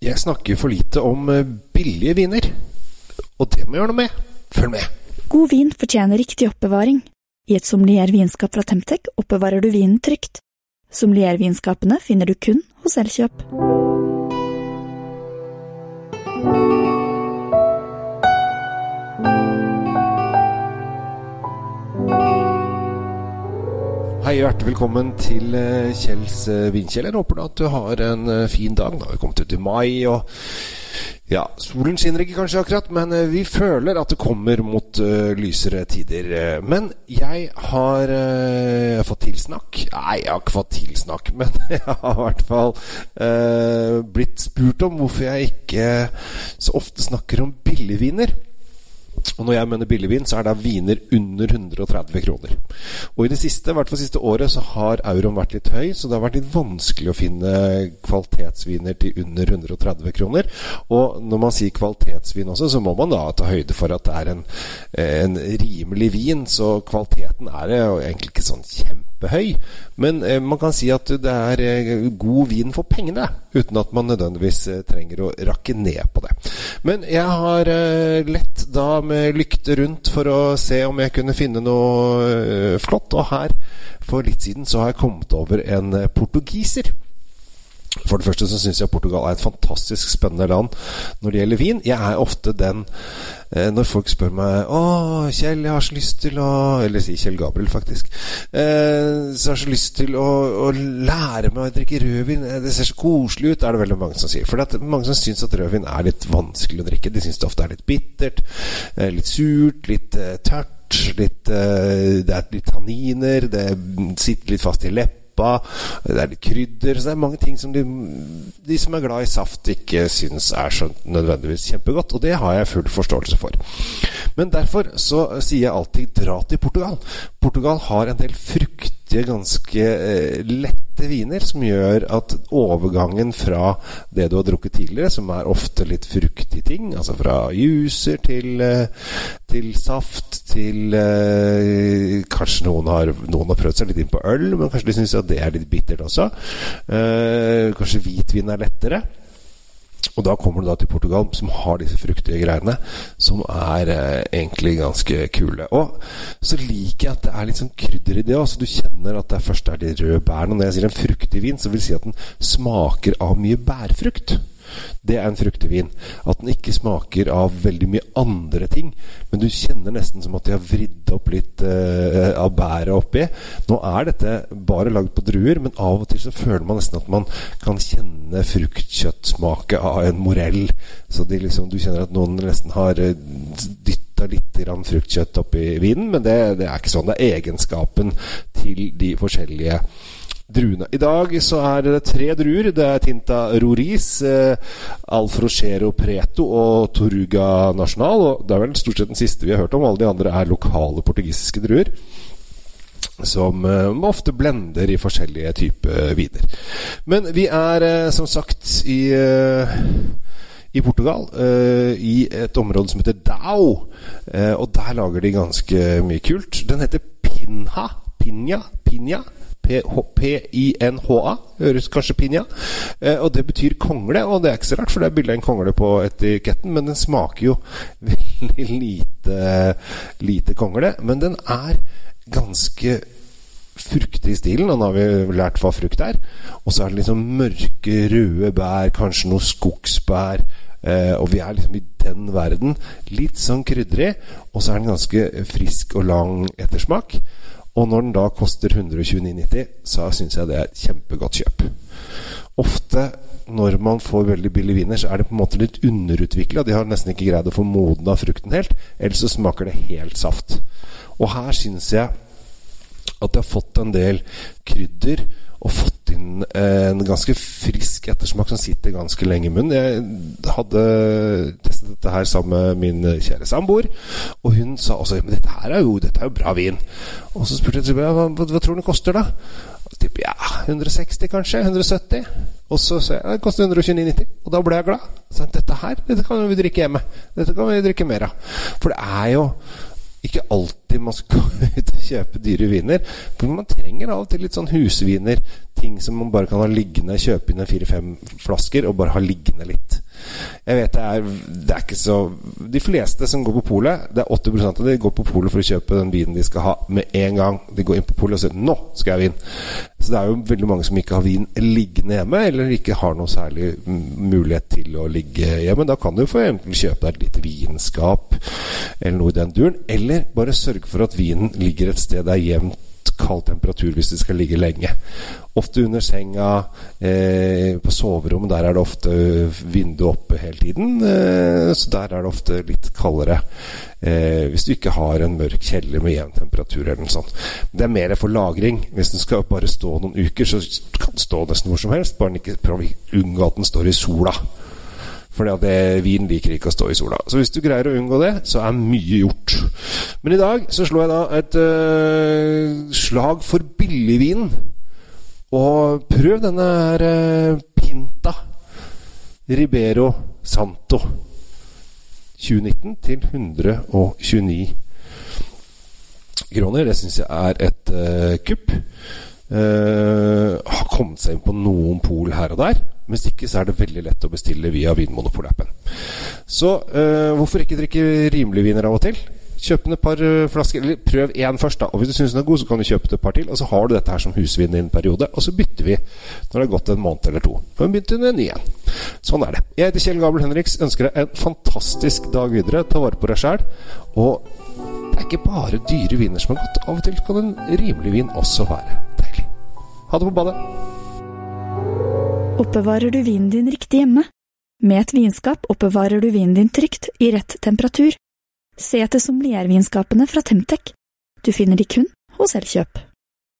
Jeg snakker for lite om eh, billige viner. Og det må jeg gjøre noe med. Følg med. God vin fortjener riktig oppbevaring. I et sommelier-vinskap fra Temtec oppbevarer du vinen trygt. Sommelier-vinskapene finner du kun hos Elkjøp. Hjertelig velkommen til eh, Kjells vindkjeller vinkjeller. Håper du at du har en eh, fin dag. Nå har vi kommet ut i mai, og ja, solen skinner ikke kanskje akkurat, men vi føler at det kommer mot lysere tider. Men jeg har fått tilsnakk. Nei, jeg har ikke fått tilsnakk, men jeg har i hvert fall blitt spurt om hvorfor jeg ikke så ofte snakker om billigviner. Og når jeg mener billigvin, så er det viner under 130 kroner. Og i det siste, i hvert fall siste året, så har euroen vært litt høy, så det har vært litt vanskelig å finne kvalitetsviner til under 130 kroner. Og når man sier kvalitetsvin også, så må man da ta høyde for at det er en, en rimelig vin, så kvaliteten er det egentlig ikke sånn kjempehøy. Men eh, man kan si at det er eh, god vin for pengene, uten at man nødvendigvis eh, trenger å rakke ned på det. Men jeg har lett da med lykte rundt for å se om jeg kunne finne noe flott. Og her, for litt siden, så har jeg kommet over en portugiser. For det første så syns jeg Portugal er et fantastisk spennende land når det gjelder vin. Jeg er ofte den eh, når folk spør meg 'Å, Kjell, jeg har så lyst til å Eller si Kjell Gabriel, faktisk. Eh, så jeg så lyst til å, å lære meg å drikke rødvin. Eh, det ser så koselig ut, er det veldig mange som sier. For det er mange som syns at rødvin er litt vanskelig å drikke. De syns det ofte er litt bittert, eh, litt surt, litt tørt. Litt, det er litt tanniner, det sitter litt fast i leppa det er litt krydder Så det er mange ting som de, de som er glad i saft, ikke syns er så nødvendigvis kjempegodt. Og det har jeg full forståelse for. Men derfor så sier jeg alltid dra til Portugal. Portugal har en del fruktige, ganske eh, lette viner som gjør at overgangen fra det du har drukket tidligere, som er ofte litt fruktige ting, altså fra juicer til, eh, til saft til eh, Kanskje noen har, noen har, prøvd seg litt inn på øl, men kanskje de syns at det er litt bittert også. Eh, kanskje hvitvin er lettere. Og da kommer du da til Portugal, som har disse fruktige greiene, som er eh, egentlig ganske kule. Og så liker jeg at det er litt sånn krydder i det òg. Du kjenner at det først er de røde bærene. Og når jeg sier en fruktig vin, så vil jeg si at den smaker av mye bærfrukt. Det er en fruktevin. At den ikke smaker av veldig mye andre ting. Men du kjenner nesten som at de har vridd opp litt uh, av bæret oppi. Nå er dette bare lagd på druer, men av og til så føler man nesten at man kan kjenne fruktkjøttsmaket av en morell. Så liksom, du kjenner at noen nesten har uh, dytta litt fruktkjøtt oppi vinen, men det, det er ikke sånn. Det er egenskapen til de forskjellige druene. I dag så er det tre druer. Det er Tinta Roriz, eh, Alfrochero Preto og Toruga National. Og det er vel stort sett den siste vi har hørt om. Alle de andre er lokale portugisiske druer. Som eh, ofte blender i forskjellige typer viner. Men vi er eh, som sagt i eh, i Portugal, uh, i et område som heter Dao. Uh, og der lager de ganske mye kult. Den heter Pinha. Pinha. Pinja. P-I-N-H-A. Høres kanskje pinja. Eh, og det betyr kongle, og det er ikke så rart, for det er bilde av en kongle på etiketten, men den smaker jo veldig lite, lite kongle. Men den er ganske fruktig i stilen. Og nå har vi lært hva frukt er. Og så er det liksom mørke, røde bær, kanskje noe skogsbær. Eh, og vi er liksom i den verden. Litt sånn krydrig. Og så er den ganske frisk og lang ettersmak. Og når den da koster 129,90, så syns jeg det er et kjempegodt kjøp. Ofte når man får veldig billig viner, så er det på en måte litt underutvikla. De har nesten ikke greid å få modna frukten helt, ellers så smaker det helt saft. Og her syns jeg at jeg har fått en del krydder og fått inn en ganske frisk ettersmak som sitter ganske lenge i munnen. Jeg hadde testet her sammen med min kjære samboer, og hun sa også men dette her er jo, dette er jo bra vin. Og så spurte jeg hva, hva, hva tror du den koster, da? Typ, ja, 160 kanskje? 170? Og så sa jeg det koster 129,90. Og da ble jeg glad. Så dette her, dette kan vi drikke hjemme. Dette kan vi drikke mer av. For det er jo ikke alltid man skal gå ut og kjøpe dyre viner. For man trenger av og til litt sånn husviner. Ting som man bare kan ha liggende, kjøpe inn fire-fem flasker og bare ha liggende litt. Jeg vet det er, det er ikke så De fleste som går på polet, det er 80% av de går på polet for å kjøpe den vinen de skal ha med en gang. De går inn på polet og sier 'nå skal jeg ha vin'. Så det er jo veldig mange som ikke har vin liggende hjemme, eller ikke har noe særlig mulighet til å ligge hjemme. Da kan du f.eks. kjøpe deg et lite vinskap eller noe i den duren. Eller bare sørge for at vinen ligger et sted det er jevnt kald temperatur hvis det skal ligge lenge. Ofte under senga, eh, på soverommet, der er det ofte vindu oppe hele tiden. Eh, så der er det ofte litt kaldere. Eh, hvis du ikke har en mørk kjeller med jevn temperatur eller noe sånt. Det er mer for lagring. Hvis den skal bare stå noen uker, så kan den stå nesten hvor som helst. Bare ikke prøv unngå at den står i sola. For vin liker ikke å stå i sola. Så hvis du greier å unngå det, så er mye gjort. Men i dag så slår jeg da et uh, slag for billigvin. Og prøv denne her uh, Pinta Ribero Santo. 2019 til 129 kroner. Det syns jeg er et uh, kupp. Uh, har kommet seg inn på noen pol her og der. Hvis ikke så er det veldig lett å bestille via Vinmonopol-appen. Så uh, hvorfor ikke drikke rimelige viner av og til? Kjøp et par uh, flasker, eller prøv én først. da Og Hvis du syns den er god, så kan du kjøpe et par til. Og så har du dette her som husvin i en periode. Og så bytter vi når det har gått en måned eller to. For vi begynte med en ny en. Sånn er det. Jeg heter Kjell Gabel Henriks. Ønsker deg en fantastisk dag videre. Ta vare på deg sjæl. Og det er ikke bare dyre viner som er godt. Av og til kan en rimelig vin også være deilig. Ha det på badet. Oppbevarer du vinen din riktig hjemme? Med et vinskap oppbevarer du vinen din trygt, i rett temperatur. Se etter sommeliervinskapene fra Temtec. Du finner de kun hos Elkjøp.